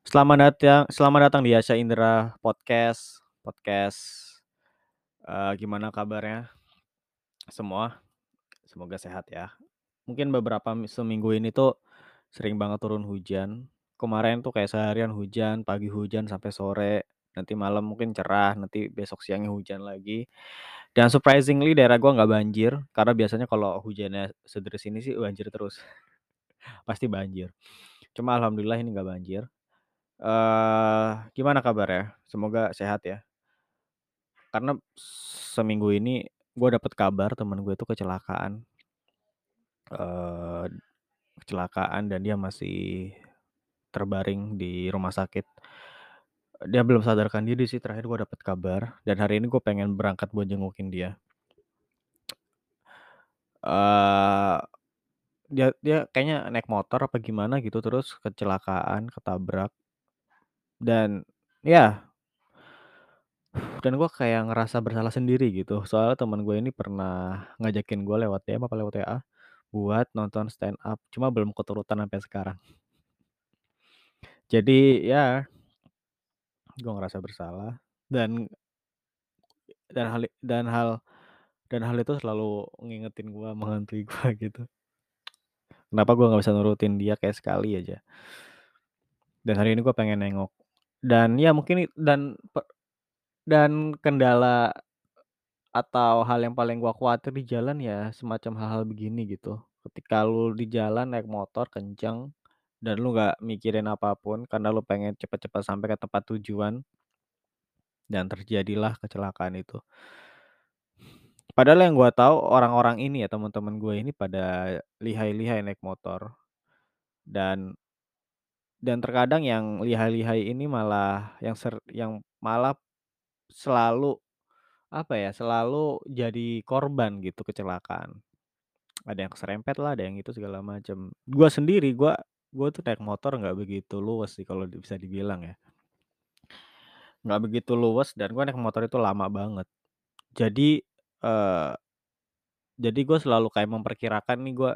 Selamat datang selamat datang di Asya Indra Podcast podcast, eee, gimana kabarnya semua? Semoga sehat ya. Mungkin beberapa mi seminggu ini tuh sering banget turun hujan. Kemarin tuh kayak seharian hujan, pagi hujan sampai sore, nanti malam mungkin cerah, nanti besok siangnya hujan lagi. Dan surprisingly daerah gua nggak banjir, karena biasanya kalau hujannya sederis ini sih banjir terus. Pasti banjir. Cuma alhamdulillah ini nggak banjir. Eee, gimana kabarnya? Semoga sehat ya. Karena seminggu ini gue dapet kabar temen gue itu kecelakaan. Eee, kecelakaan dan dia masih terbaring di rumah sakit. Dia belum sadarkan diri sih terakhir gue dapet kabar dan hari ini gue pengen berangkat buat jengukin dia. Eee, dia dia kayaknya naik motor apa gimana gitu terus kecelakaan, ketabrak. Dan ya dan gue kayak ngerasa bersalah sendiri gitu, soalnya temen gue ini pernah ngajakin gue lewat DM apa lewat WA, buat nonton stand up, cuma belum keturutan sampai sekarang. Jadi ya gue ngerasa bersalah dan dan hal dan hal dan hal itu selalu ngingetin gue, menghantui gue gitu. Kenapa gue nggak bisa nurutin dia kayak sekali aja. Dan hari ini gue pengen nengok. Dan ya mungkin dan dan kendala atau hal yang paling gua khawatir di jalan ya semacam hal-hal begini gitu. Ketika lu di jalan naik motor kenceng dan lu nggak mikirin apa pun karena lu pengen cepet-cepet sampai ke tempat tujuan dan terjadilah kecelakaan itu. Padahal yang gua tahu orang-orang ini ya, temen-temen gue ini pada lihai-lihai naik motor. Dan dan terkadang yang lihai-lihai ini malah yang ser yang malah selalu, apa ya, selalu jadi korban gitu kecelakaan. Ada yang keserempet lah, ada yang itu segala macem. Gua sendiri, gua gua tuh naik motor nggak begitu luwes sih kalau bisa dibilang ya. Nggak begitu luwes dan gua naik motor itu lama banget. Jadi, eee, jadi gua selalu kayak memperkirakan nih gua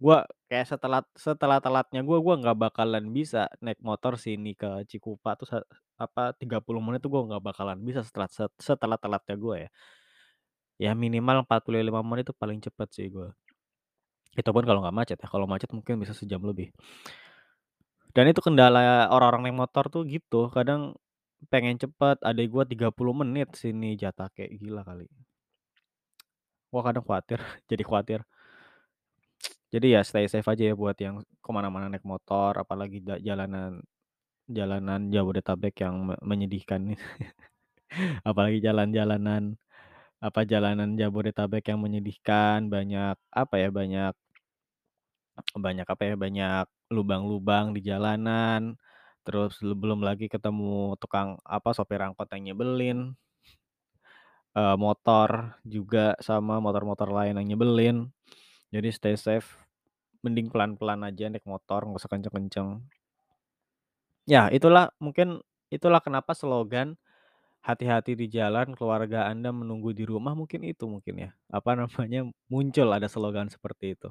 gua kayak setelat setelat-telatnya gua, gua nggak bakalan bisa naik motor sini ke Cikupa tuh se apa, 30 menit tuh gua nggak bakalan bisa setelat set setelat-telatnya gua ya. Ya minimal 45 menit itu paling cepet sih gua. Itupun kalau nggak macet ya, kalau macet mungkin bisa sejam lebih. Dan itu kendala orang-orang naik motor tuh gitu, kadang pengen cepet, adek gua 30 menit sini Jatake, gila kali. Gua kadang kuatir, jadi kuatir. Jadi ya stay safe aja ya buat yang ke mana-mana naik motor, apalagi jalanan jalanan Jabodetabek yang me menyedihkan nih. Apalagi jalan-jalanan, apa, jalanan Jabodetabek yang menyedihkan, banyak, apa ya, banyak banyak, apa ya, banyak lubang-lubang di jalanan, terus lu belum lagi ketemu tukang, apa, sopir angkot yang nyebelin. Eee, motor juga sama motor-motor lain yang nyebelin. Jadi stay safe, mending pelan-pelan aja naik motor, nggak usah kenceng-kenceng. Ya itulah, mungkin itulah kenapa slogan, "Hati-hati di jalan, keluarga Anda menunggu di rumah," mungkin itu mungkin ya, apa namanya, muncul ada slogan seperti itu.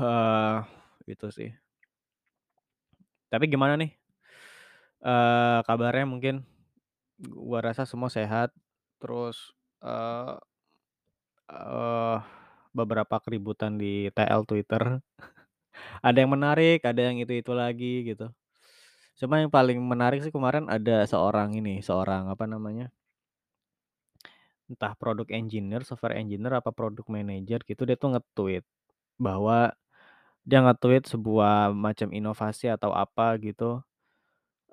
Eee, itu sih. Tapi gimana nih, eee, kabarnya mungkin? Gua rasa semua sehat, terus, eee eee, beberapa keributan di TL, Twitter. Ada yang menarik, ada yang itu-itu lagi gitu. Cuma yang paling menarik sih kemarin ada seorang ini, seorang, apa namanya entah product engineer, software engineer, apa product manager gitu, dia tuh nge-tweet bahwa dia nge-tweet sebuah macam inovasi atau apa gitu,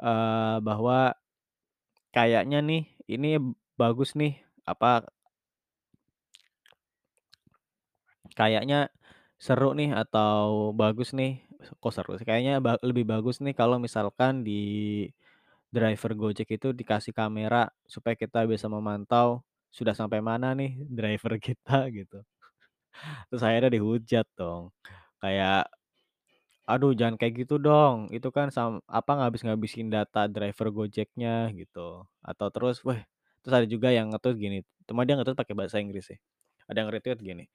eee, bahwa kayaknya nih, ini bagus nih, apa kayaknya seru nih atau bagus nih, kok seru sih, kayaknya ba lebih bagus nih kalau misalkan di driver Gojek itu dikasih kamera supaya kita bisa memantau sudah sampai mana nih driver kita gitu. Terus akhirnya dihujat dong, kayak, "Aduh jangan kayak gitu dong, itu kan sam apa, ngabis-ngabisin data driver Gojeknya," gitu. Atau terus weh, terus ada juga yang nge-tweet gini, cuma dia nge-tweet pakai bahasa Inggris sih. Ada yang nge-retweet gini,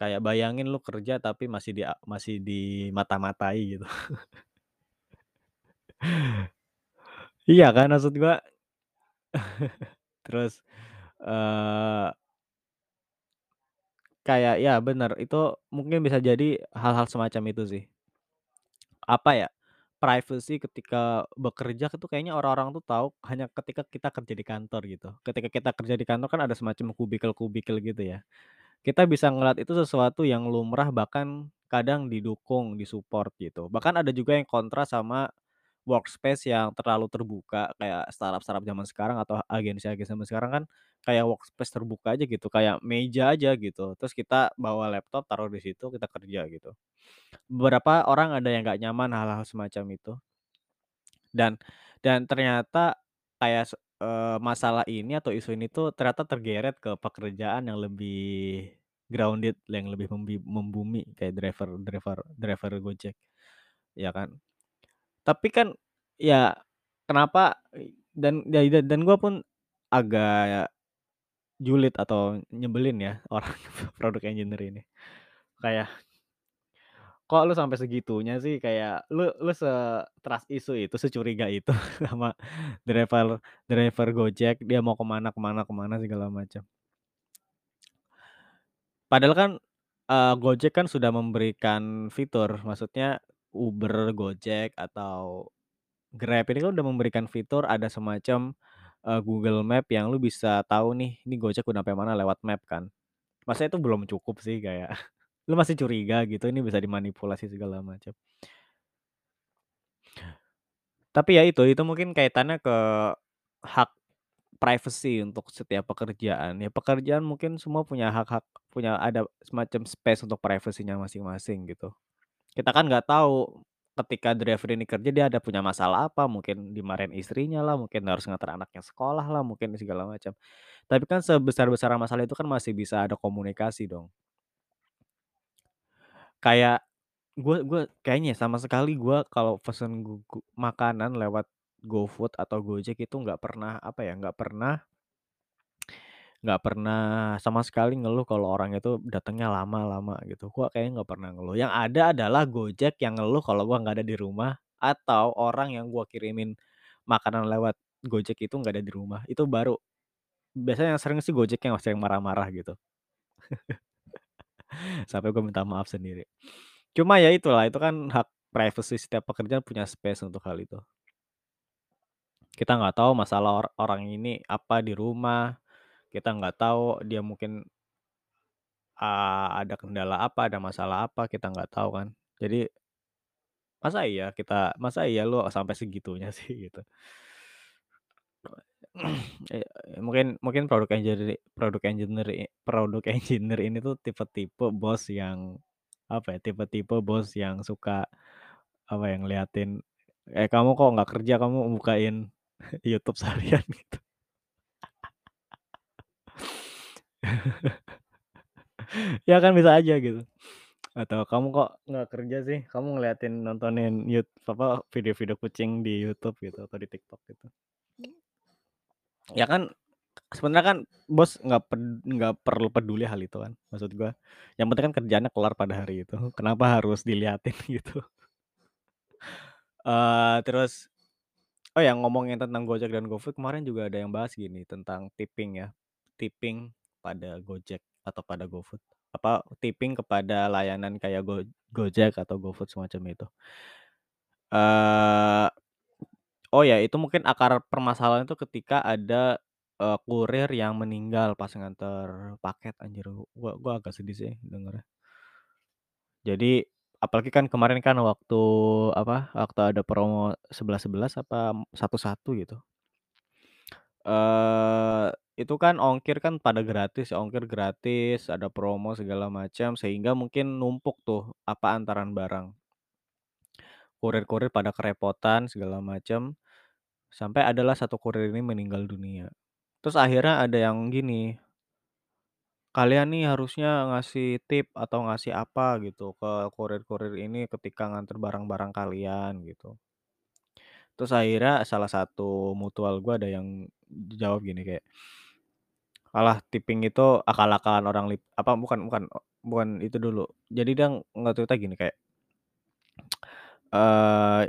kayak, "Bayangin lu kerja tapi masih di a masih dimata-matai," gitu. Iya kan maksud gua terus, eee kayak ya bener, itu mungkin bisa jadi hal-hal semacam itu sih. Apa ya, privacy ketika bekerja itu kayaknya orang-orang tuh tahu hanya ketika kita kerja di kantor gitu. Ketika kita kerja di kantor kan ada semacam kubikel-kubikel gitu ya. Kita bisa ngelihat itu sesuatu yang lumrah bahkan kadang didukung, di-support gitu. Bahkan ada juga yang kontra sama workspace yang terlalu terbuka kayak startup-startup zaman sekarang atau agensi-agensi zaman sekarang kan kayak workspace terbuka aja gitu, kayak meja aja gitu, terus kita bawa laptop taruh di situ, kita kerja gitu. Beberapa orang ada yang nggak nyaman hal-hal semacam itu. Dan dan ternyata kayak eee, masalah ini atau isu ini tuh ternyata tergeret ke pekerjaan yang lebih grounded, yang lebih membumi kayak driver driver driver Gojek, ya kan. Tapi kan ya kenapa dan da da dan gua pun agak julid atau nyebelin ya orang product engineer ini. Kayak kok lu sampai segitunya sih kayak lu lu se-trust issue itu, securiga itu sama driver driver Gojek, dia mau ke mana ke mana ke mana segala macam. Padahal kan, eee, Gojek kan sudah memberikan fitur, maksudnya Uber, Gojek, atau Grab ini kan udah memberikan fitur ada semacam, eee, Google Map yang lu bisa tahu nih, ini Gojek udah sampai mana lewat map kan. Masa itu belum cukup sih kayak lu masih curiga gitu ini bisa dimanipulasi segala macam. Tapi ya itu, itu mungkin kaitannya ke hak privacy untuk setiap pekerjaan. Ya pekerjaan mungkin semua punya hak-hak, punya ada semacam space untuk privasinya masing-masing gitu. Kita kan nggak tahu ketika driver ini kerja dia ada punya masalah apa, mungkin dimarahin istrinya lah, mungkin harus nganter anaknya sekolah lah, mungkin segala macam. Tapi kan sebesar-besarnya masalah itu kan masih bisa ada komunikasi dong. Kayak gua gua kayaknya ya sama sekali gua kalau pesen makanan lewat GoFood atau Gojek itu nggak pernah apa ya, nggak pernah nggak pernah sama sekali ngeluh kalau orang itu datangnya lama-lama gitu, gua kayaknya nggak pernah ngeluh. Yang ada adalah Gojek yang ngeluh kalau gua nggak ada di rumah, atau orang yang gua kirimin makanan lewat Gojek itu nggak ada di rumah, itu baru biasanya yang sering sih Gojek yang yang marah-marah gitu. Sampai gua minta maaf sendiri. Cuma ya itulah, itu kan hak privacy setiap pekerjaan punya space untuk hal itu. Kita nggak tahu masalah or orang ini apa di rumah, kita nggak tahu dia mungkin eee, ada kendala apa, ada masalah apa, kita nggak tahu kan. Jadi masa iya kita masa iya lu sampai segitunya sih gitu. Eee, mungkin mungkin product engineer product engineer i product engineer ini tuh tipe-tipe bos yang apa ya, tipe-tipe bos yang suka apa ya, ngeliatin, "Eh, kamu kok nggak kerja, kamu bukain YouTube seharian," gitu. Ya kan bisa aja gitu. Atau, "Kamu kok nggak kerja sih, kamu ngeliatin nontonin yut apa, video-video kucing di YouTube," gitu, atau di TikTok gitu. Ya kan, sebenarnya kan bos nggak nggak perlu peduli hal itu kan, maksud gua. Yang penting kan kerjaannya kelar pada hari itu, kenapa harus diliatin gitu. Eee, terus oh ya ngomongin tentang Gojek dan GoFood kemarin juga ada yang bahas gini tentang tipping ya, tipping pada Gojek atau pada GoFood, apa, tipping kepada layanan kayak Go Gojek atau GoFood semacam itu. Eee, oh ya itu mungkin akar permasalahan itu ketika ada, eee, kurir yang meninggal pas nganter paket anjir, gua gua agak sedih sih dengernya. Jadi apalagi kan kemarin kan waktu apa, waktu ada promo 11.11 apa 1.1 gitu. Eee, itu kan ongkir kan pada gratis ongkir gratis, ada promo segala macam, sehingga mungkin numpuk tuh apa, antaran barang. Kurir-kurir pada kerepotan segala macam, sampai adalah satu kurir ini meninggal dunia. Terus akhirnya ada yang gini "Kalian nih harusnya ngasih tip atau ngasih apa gitu ke kurir-kurir ini ketika nganter barang-barang kalian," gitu. Terus akhirnya salah satu mutual gua ada yang jawab gini kayak "Alah tipping itu akal-akalan orang lip" apa bukan bukan, bukan itu dulu. Jadi dia nge-tweet-nya gini kayak eee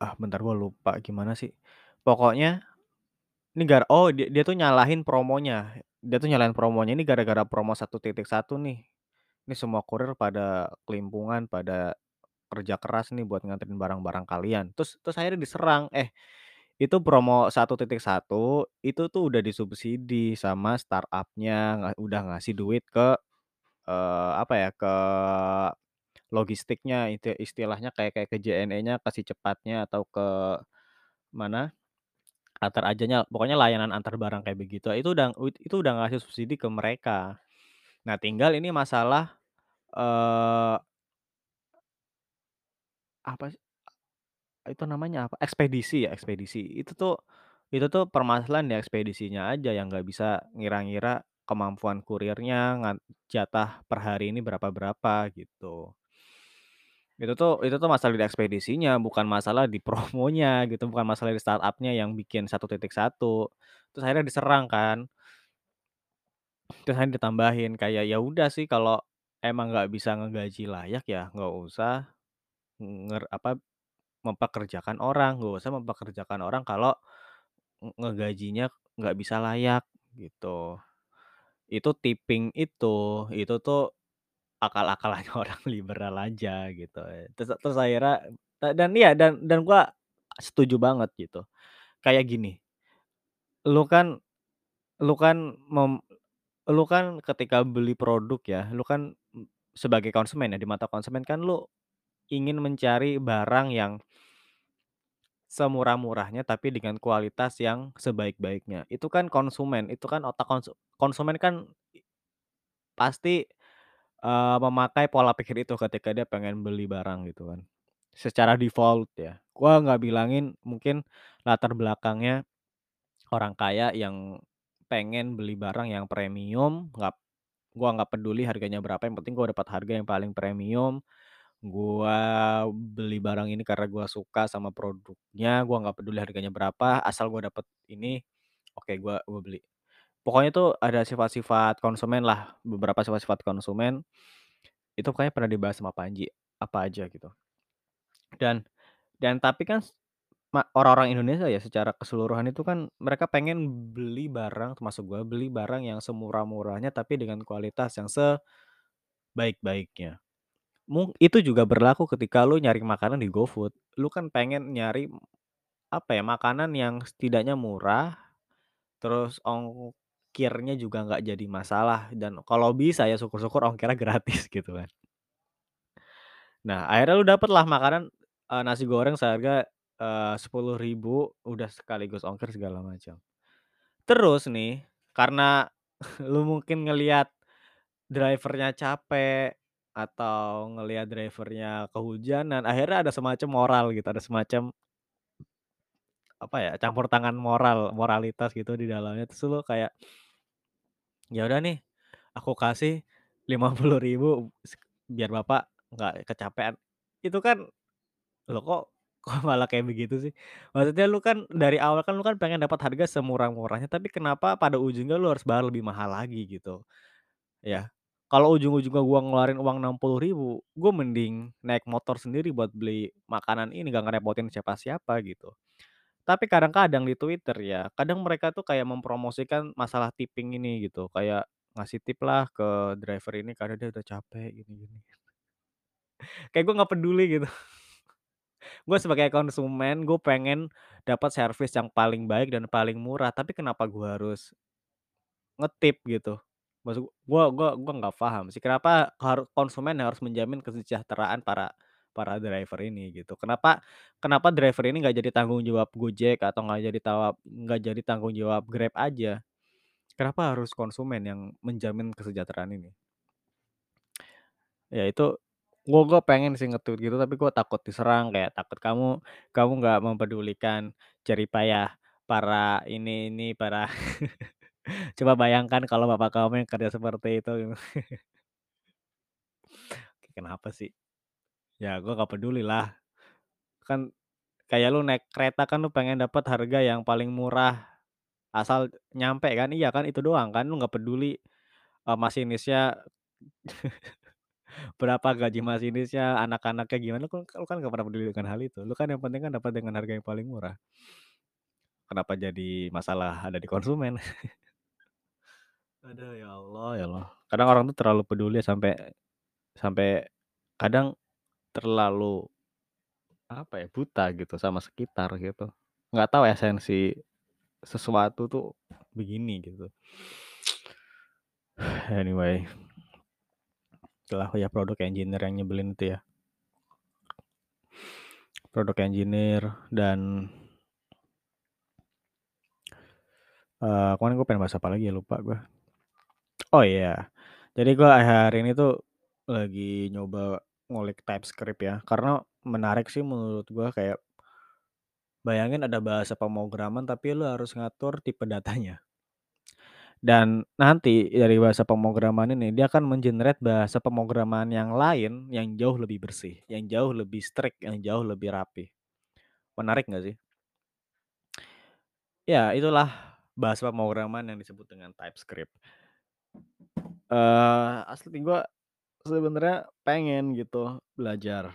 Ah, bentar gue lupa gimana sih. Pokoknya ini gar oh dia dia tuh nyalahin promonya. Dia tuh nyalahin promonya ini gara-gara promo 1.1 nih. Ini semua kurir pada kelimpungan, pada kerja keras nih buat nganterin barang-barang kalian. Terus terus akhirnya diserang, eh itu promo 1.1 itu tuh udah disubsidi sama startup-nya, udah ngasih duit ke, eee, apa ya, ke logistiknya itu istilahnya kayak kayak ke JNE-nya, ke Si Cepatnya atau ke mana, Antar Ajanya, pokoknya layanan antar barang kayak begitu, itu udah it itu udah ngasih subsidi ke mereka. Nah tinggal ini masalah, eee apa itu namanya apa, ekspedisi ya, ekspedisi. Itu tuh itu tuh permasalahan di ekspedisinya aja yang nggak bisa ngira-ngira kemampuan kurirnya, jatah per hari ini berapa-berapa gitu. Itu tuh itu tuh masalah di ekspedisinya, bukan masalah di promonya gitu, bukan masalah di startup-nya yang bikin 1.1. Terus akhirnya diserang kan. Terus akhirnya ditambahin kayak, ya udah sih kalau emang nggak bisa ngegaji layak ya nggak usah nger apa, mempekerjakan orang, nggak usah mempekerjakan orang kalau nge ngegajinya nggak bisa layak gitu. Itu tipping itu, itu tuh akal-akalannya orang liberal aja gitu. Terus terus akhirnya dan iya dan dan gua setuju banget gitu. Kayak gini lu kan lu kan mem lu kan ketika beli produk ya, lu kan, sebagai konsumen ya, di mata konsumen kan lu ingin mencari barang yang semurah-murahnya tapi dengan kualitas yang sebaik-baiknya. Itu kan konsumen, itu kan otak konsu konsumen kan pasti, eee, memakai pola pikir itu ketika dia pengen beli barang gitu kan. Secara default ya. Gua nggak bilangin mungkin latar belakangnya orang kaya yang pengen beli barang yang premium, nggak gua nggak peduli harganya berapa, yang penting gua dapat harga yang paling premium, gua beli barang ini karena gua suka sama produknya, gua nggak peduli harganya berapa, asal gua dapet ini, oke gua gua beli. Pokoknya tuh ada sifat-sifat konsumen lah, beberapa sifat-sifat konsumen, itu kayaknya pernah dibahas sama Panji, apa aja gitu. Dan dan tapi kan orang-orang Indonesia ya secara keseluruhan itu kan mereka pengen beli barang, termasuk gua, beli barang yang semurah-murahnya tapi dengan kualitas yang sebaik-baiknya. Itu juga berlaku ketika lu nyari makanan di GoFood. Lu kan pengen nyari, apa ya, makanan yang setidaknya murah, terus ongkirnya juga nggak jadi masalah dan kalau bisa ya syukur-syukur ongkirnya gratis gitu kan. Nah akhirnya lu dapatlah makanan, eee, nasi goreng seharga, eee, 10.000 udah sekaligus ongkir segala macam. Terus nih, karena lu mungkin ngelihat driver-nya capek atau ngelihat driver-nya kehujanan, akhirnya ada semacam moral gitu, ada semacam apa ya, campur tangan moral, moralitas gitu di dalamnya, terus lu kayak "Ya udah nih, aku kasih 50.000 sek biar Bapak nggak kecapean." Itu kan, loh kok kok malah kayak begitu sih? Maksudnya lu kan dari awal kan lu kan pengen dapat harga semurah-murahnya, tapi kenapa pada ujungnya lu harus bayar lebih mahal lagi gitu, ya. Kalau ujung-ujungnya gua ngeluarin uang 60.000, gua mending naik motor sendiri buat beli makanan ini, nggak ngerepotin siapa-siapa gitu. Tapi kadang-kadang di Twitter ya, kadang mereka tuh kayak mempromosikan masalah tipping ini gitu, kayak ngasih tip lah ke driver ini karena dia udah capek gini-gini. Kayak gua nggak peduli gitu. Gua sebagai konsumen, gua pengen dapat servis yang paling baik dan paling murah, tapi kenapa gua harus nge-tip gitu. Maksud gua gua gua nggak paham sih, kenapa konsumen harus menjamin kesejahteraan para para driver ini gitu. Kenapa kenapa driver ini nggak jadi tanggung jawab Gojek atau nggak jadi tawap nggak jadi tanggung jawab Grab aja. Kenapa harus konsumen yang menjamin kesejahteraan ini? Ya itu, gua gua pengen sih nge-tweet gitu, tapi gua takut diserang, kayak takut kamu kamu nggak mempedulikan jerih payah para ini ini, para coba bayangkan kalau bapak kamu yang kerja seperti itu gitu. Kenapa sih? Ya gua nggak peduli lah. Kan kayak lu naik kereta kan lu pengen dapat harga yang paling murah, asal nyampe kan, iya kan, itu doang kan, lu nggak peduli, eee, masinisnya Berapa gaji masinisnya, anak-anaknya gimana, lu kan lu kan nggak pernah peduli dengan hal itu. Lu kan yang penting kan dapat dengan harga yang paling murah. Kenapa jadi masalah ada di konsumen? Aduh, ya Allah ya Allah. Kadang orang tuh terlalu peduli sampai sampai kadang terlalu, apa ya, buta gitu sama sekitar gitu. Nggak tahu esensi sesuatu tuh begini gitu. Anyway. Itulah ya produk engineer yang nyebelin itu ya. Produk engineer dan eee, kemarin gue pengen bahas apa lagi ya, lupa gue. Oh iya, jadi gue akhir-akhir ini tuh lagi nyoba ngulik TypeScript ya, karena menarik sih menurut gue kayak bayangin ada bahasa pemrograman tapi lu harus ngatur tipe datanya. Dan nanti dari bahasa pemrograman ini dia akan men-generate bahasa pemrograman yang lain yang jauh lebih bersih, yang jauh lebih strict, yang jauh lebih rapi. Menarik nggak sih? Ya itulah bahasa pemrograman yang disebut dengan TypeScript. Eee, asli gue sebenarnya pengen gitu belajar,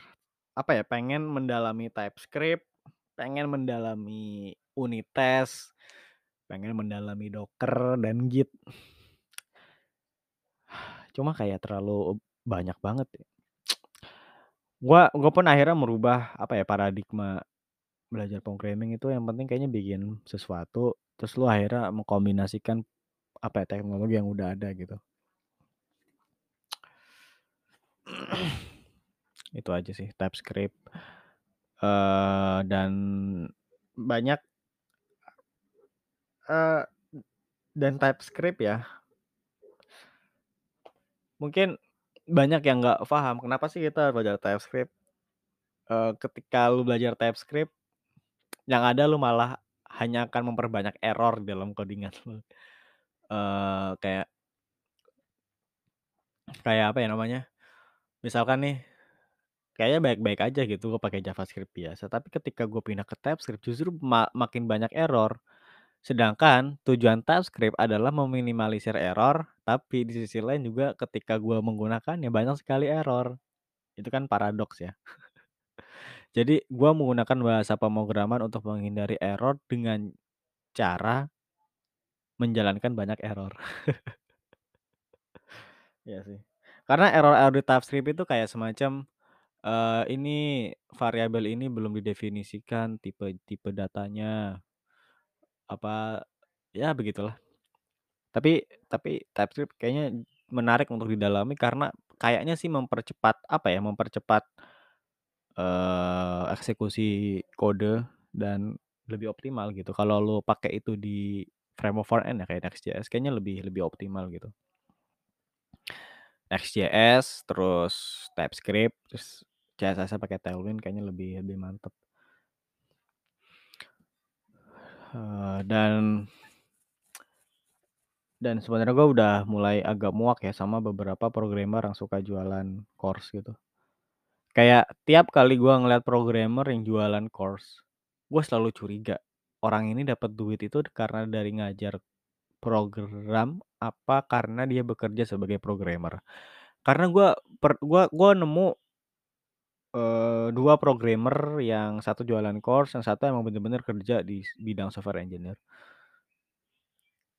apa ya, pengen mendalami TypeScript, pengen mendalami unit test, pengen mendalami Docker dan Git. Cuma kayak terlalu banyak banget ya. Gua gua pun akhirnya merubah, apa ya, paradigma belajar programming itu yang penting kayaknya bikin sesuatu, terus lu akhirnya mengkombinasikan, apa ya, teknologi yang udah ada gitu. Itu aja sih TypeScript. Eee, dan banyak eee, dan TypeScript ya mungkin banyak yang nggak paham kenapa sih kita belajar TypeScript. Eee, ketika lu belajar TypeScript, yang ada lu malah hanya akan memperbanyak error dalam coding-an lu. Eee, kayak kayak apa ya namanya, misalkan nih, kayaknya baik-baik aja gitu gua pakai JavaScript biasa, tapi ketika gua pindah ke TypeScript justru ma makin banyak error. Sedangkan tujuan TypeScript adalah meminimalisir error, tapi di sisi lain juga ketika gua menggunakannya banyak sekali error. Itu kan paradoks ya. Jadi gua menggunakan bahasa pemrograman untuk menghindari error dengan cara menjalankan banyak error. Iya sih. Karena error-error di TypeScript itu kayak semacam, eee, ini variabel ini belum didefinisikan tipe tipe datanya. Apa, ya begitulah. Tapi tapi TypeScript kayaknya menarik untuk didalami karena kayaknya sih mempercepat, apa ya, mempercepat eee, eksekusi kode dan lebih optimal gitu. Kalau lu pakai itu di framework front-end ya kayak Next.js kayaknya lebih lebih optimal gitu. Next.js, terus TypeScript, terus CSS-nya pakai Tailwind kayaknya lebih lebih mantep. Eee, dan dan sebenarnya gua udah mulai agak muak ya sama beberapa programmer yang suka jualan course gitu. Kayak tiap kali gua ngeliat programmer yang jualan course, gua selalu curiga, orang ini dapat duit itu karena dari ngajar program, apa karena dia bekerja sebagai programmer. Karena gua per gua gua nemu eee, 2 programmer yang satu jualan course, yang satu emang bener-bener kerja di bidang software engineer.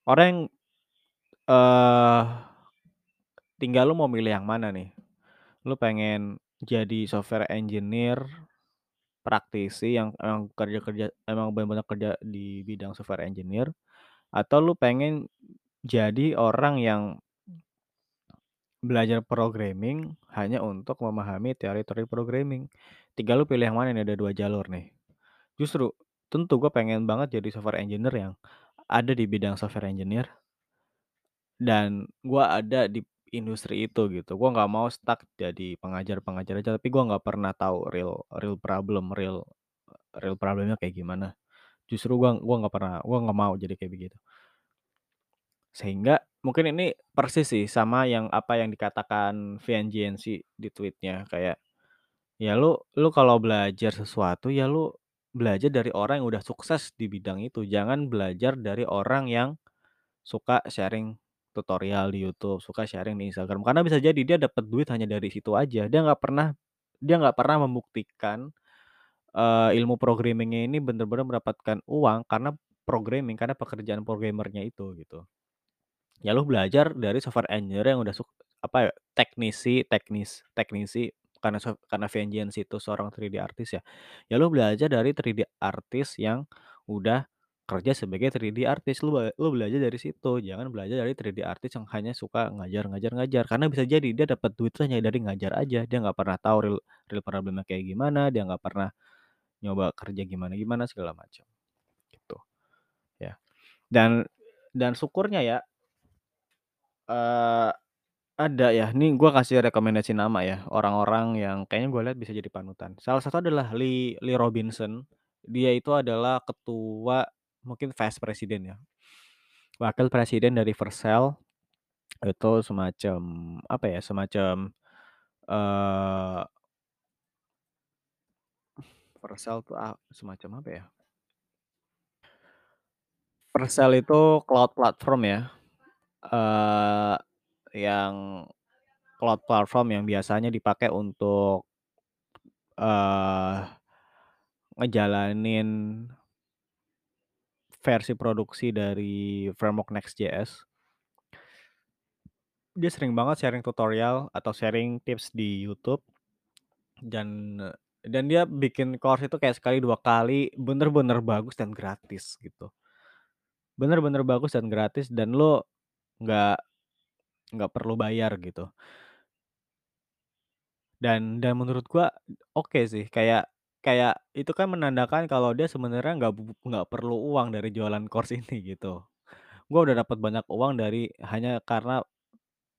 Orang yang eee, tinggal lu mau milih yang mana nih. Lu pengen jadi software engineer, praktisi yang emang kerja-kerja emang bener-bener kerja di bidang software engineer, atau lu pengen jadi orang yang belajar programming hanya untuk memahami teori-teori programming. Tinggal lu pilih yang mana nih, ada 2 jalur nih. Justru tentu gua pengen banget jadi software engineer yang ada di bidang software engineer dan gua ada di industri itu gitu. Gua nggak mau stuck jadi pengajar-pengajar aja, tapi gua nggak pernah tahu real real problem, real real problem-nya kayak gimana. Justru gua gua nggak pernah gua nggak mau jadi kayak begitu. Sehingga mungkin ini persis sih sama yang apa yang dikatakan Vian-Jianxi di tweet-nya, kayak, ya lu lu kalau belajar sesuatu ya lu belajar dari orang yang udah sukses di bidang itu, jangan belajar dari orang yang suka sharing tutorial di YouTube, suka sharing di Instagram. Karena bisa jadi dia dapat duit hanya dari situ aja. Dia nggak pernah dia nggak pernah membuktikan, eee, ilmu programming-nya ini bener-bener mendapatkan uang karena programming, karena pekerjaan programmer-nya itu, gitu. Ya lu belajar dari software engineer yang udah apa ya, teknisi teknis teknisi karena karena Vengeance itu seorang 3D artist ya, ya lu belajar dari 3D artist yang udah kerja sebagai 3D artist, lu lu belajar dari situ, jangan belajar dari 3D artist yang hanya suka ngajar ngajar ngajar. Karena bisa jadi dia dapat duit hanya dari ngajar aja, dia nggak pernah tahu real real problem-nya kayak gimana, dia nggak pernah nyoba kerja gimana-gimana segala macam, gitu. Ya, dan dan syukurnya ya eee, ada ya, nih gua kasih rekomendasi nama ya, orang-orang yang kayaknya gua lihat bisa jadi panutan. Salah satu adalah Lee Lee Robinson, dia itu adalah ketua mungkin vice president ya, wakil presiden dari Vercel, itu semacam apa ya, semacam, eee Vercel tuh a semacam apa ya? Vercel itu cloud platform ya, eee, yang cloud platform yang biasanya dipakai untuk eee, ngejalanin versi produksi dari framework Next.js. Dia sering banget sharing tutorial atau sharing tips di YouTube. Dan dan dia bikin course itu kayak sekali, 2 kali, bener-bener bagus dan gratis gitu. Bener-bener bagus dan gratis dan lu nggak nggak perlu bayar gitu. Dan dan menurut gua oke sih, kayak kayak itu kan menandakan kalau dia sebenarnya nggak nggak perlu uang dari jualan course ini gitu. Gua udah dapat banyak uang dari hanya karena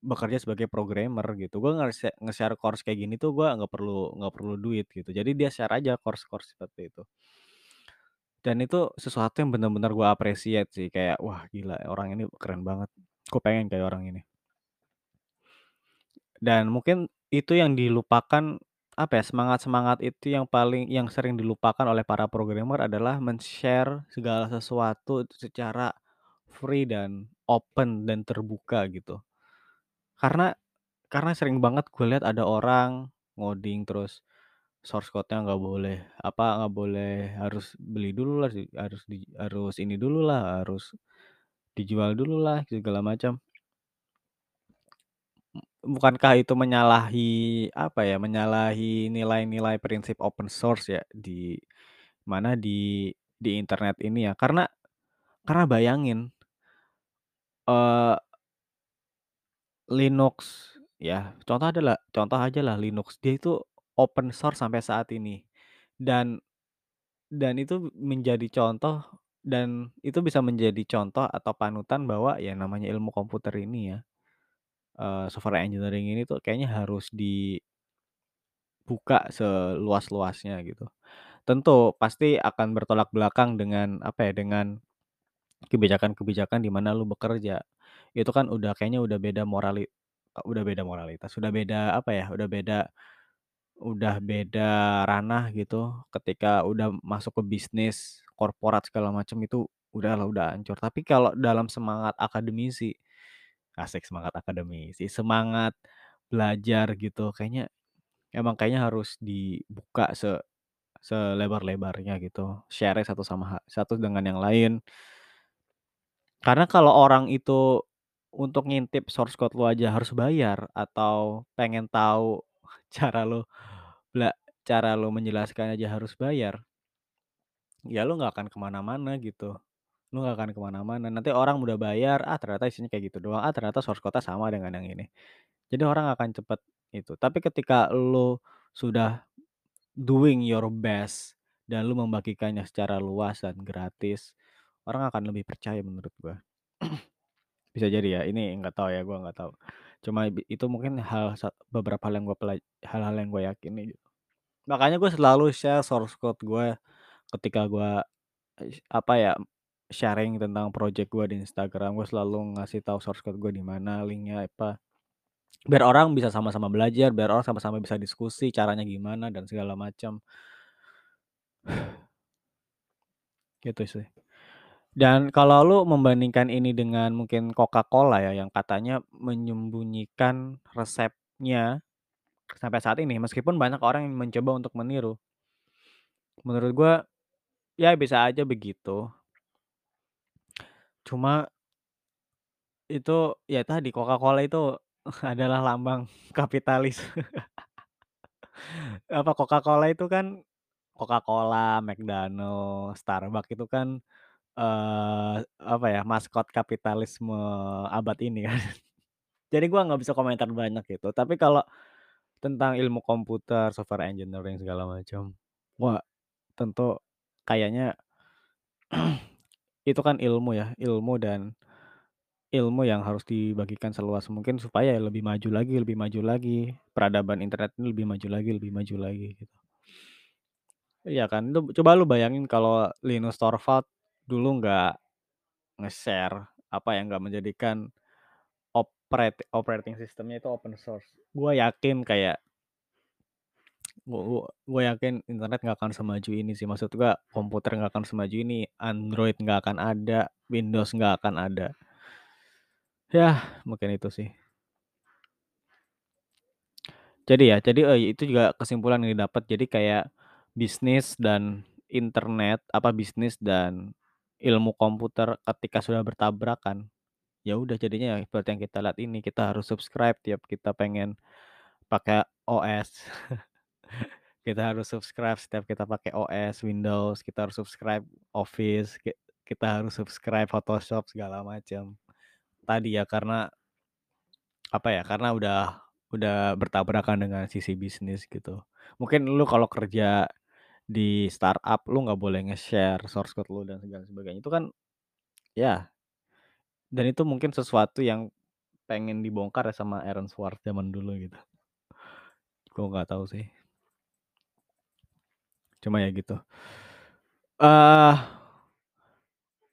bekerja sebagai programmer gitu. Gua nge-sha nge-share course kayak gini tuh gua nggak perlu nggak perlu duit gitu. Jadi dia share aja course-course seperti itu. Dan itu sesuatu yang bener-bener gua appreciate sih, kayak, "Wah gila orang ini keren banget, gua pengen kayak orang ini." Dan mungkin itu yang dilupakan, apa ya, semangat-semangat itu yang paling yang sering dilupakan oleh para programmer adalah men-share segala sesuatu secara free dan open dan terbuka gitu. Karena karena sering banget gue lihat ada orang ngoding terus source code-nya nggak boleh, apa, nggak boleh harus beli dulu lah, harus di harus ini dulu lah, harus dijual dulu lah, segala macam. Bukankah itu menyalahi, apa ya, menyalahi nilai-nilai prinsip open source ya, di mana di di internet ini ya. Karena karena bayangin eee Linux ya, contoh adalah contoh ajalah Linux, dia itu open source sampai saat ini. Dan dan itu menjadi contoh dan itu bisa menjadi contoh atau panutan bahwa ya namanya ilmu komputer ini ya, eee, software engineering ini tuh kayaknya harus di buka seluas-luasnya gitu. Tentu pasti akan bertolak belakang dengan, apa ya, dengan kebijakan-kebijakan di mana lu bekerja. Itu kan udah kayaknya udah beda morali udah beda moralitas, udah beda, apa ya, udah beda udah beda ranah gitu, ketika udah masuk ke bisnis, korporat segala macam itu udahlah, udah hancur. Tapi kalau dalam semangat akademisi, asik semangat akademisi, semangat belajar gitu, kayaknya emang kayaknya harus dibuka se selebar-lebarnya gitu, share-nya satu sama satu dengan yang lain. Karena kalau orang itu untuk ngintip source code lu aja harus bayar atau pengen tahu cara bela cara lu menjelaskan aja harus bayar ya lu nggak akan ke mana-mana gitu. Lu nggak akan ke mana-mana, nanti orang udah bayar, "Ah ternyata isinya kayak gitu doang, ah ternyata source code-nya sama dengan yang ini." Jadi orang akan cepet itu. Tapi ketika lu sudah doing your best dan lu membagikannya secara luas dan gratis, orang akan lebih percaya menurut gua. Bisa jadi ya, ini nggak tahu ya, gua nggak tahu. Cuma itu mungkin hal beberapa hal yang gua hal-hal yang gua yakini gitu. Makanya gua selalu share source code gua ketika gua, eee, apa ya, sharing tentang project gua di Instagram, gua selalu ngasih tahu source code gua di mana, link-nya apa. Biar orang bisa sama-sama belajar, biar orang sama-sama bisa diskusi caranya gimana dan segala macam. Gitu sih. Dan kalau lu membandingkan ini dengan mungkin Coca-Cola ya, yang katanya menyembunyikan resepnya sampai saat ini, meskipun banyak orang yang mencoba untuk meniru. Menurut gua, ya bisa aja begitu. Cuma itu, ya tadi Coca-Cola itu adalah lambang kapitalis. Apa, Coca-Cola itu kan Coca-Cola, McDonald, Starbucks itu kan, eee, apa ya, maskot kapitalisme abad ini kan. Jadi gua nggak bisa komentar banyak gitu, tapi kalau tentang ilmu komputer, software engineering segala macam, wah tentu kayaknya itu kan ilmu ya, ilmu dan ilmu yang harus dibagikan seluas mungkin supaya lebih maju lagi lebih maju lagi, peradaban internet ini lebih maju lagi lebih maju lagi gitu. Iya kan, lu coba lu bayangin kalau Linus Torvalds dulu nggak nge-share, apa ya, nggak menjadikan opret operating system-nya itu open source, gua yakin kayak gu gu gua yakin internet nggak akan semaju ini sih, maksud gua komputer nggak akan semaju ini, Android nggak akan ada, Windows nggak akan ada. Yah, mungkin itu sih. Jadi ya, jadi, eee, itu juga kesimpulan yang didapat, jadi kayak bisnis dan internet, apa, bisnis dan ilmu komputer ketika sudah bertabrakan, ya udah jadinya ya seperti yang kita lihat ini, kita harus subscribe tiap kita pengen pakai OS. Kita harus subscribe setiap kita pakai OS Windows, kita harus subscribe Office, ki kita harus subscribe Photoshop segala macam. Tadi ya karena apa ya, karena udah udah bertabrakan dengan sisi bisnis gitu. Mungkin lu kalau kerja di startup, lu nggak boleh nge-share source code lu dan segala sebagainya, itu kan ya dan itu mungkin sesuatu yang pengen dibongkar ya sama Aaron Swartz zaman dulu gitu. Gua nggak tahu sih. Cuma ya gitu. Eee,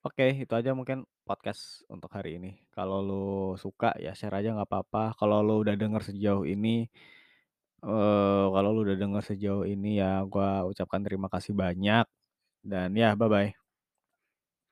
oke itu aja mungkin podcast untuk hari ini. Kalau lu suka ya share aja nggak papa, kalau lu udah denger sejauh ini, eee, kalau lu udah denger sejauh ini ya gua ucapkan terima kasih banyak dan ya bye-bye.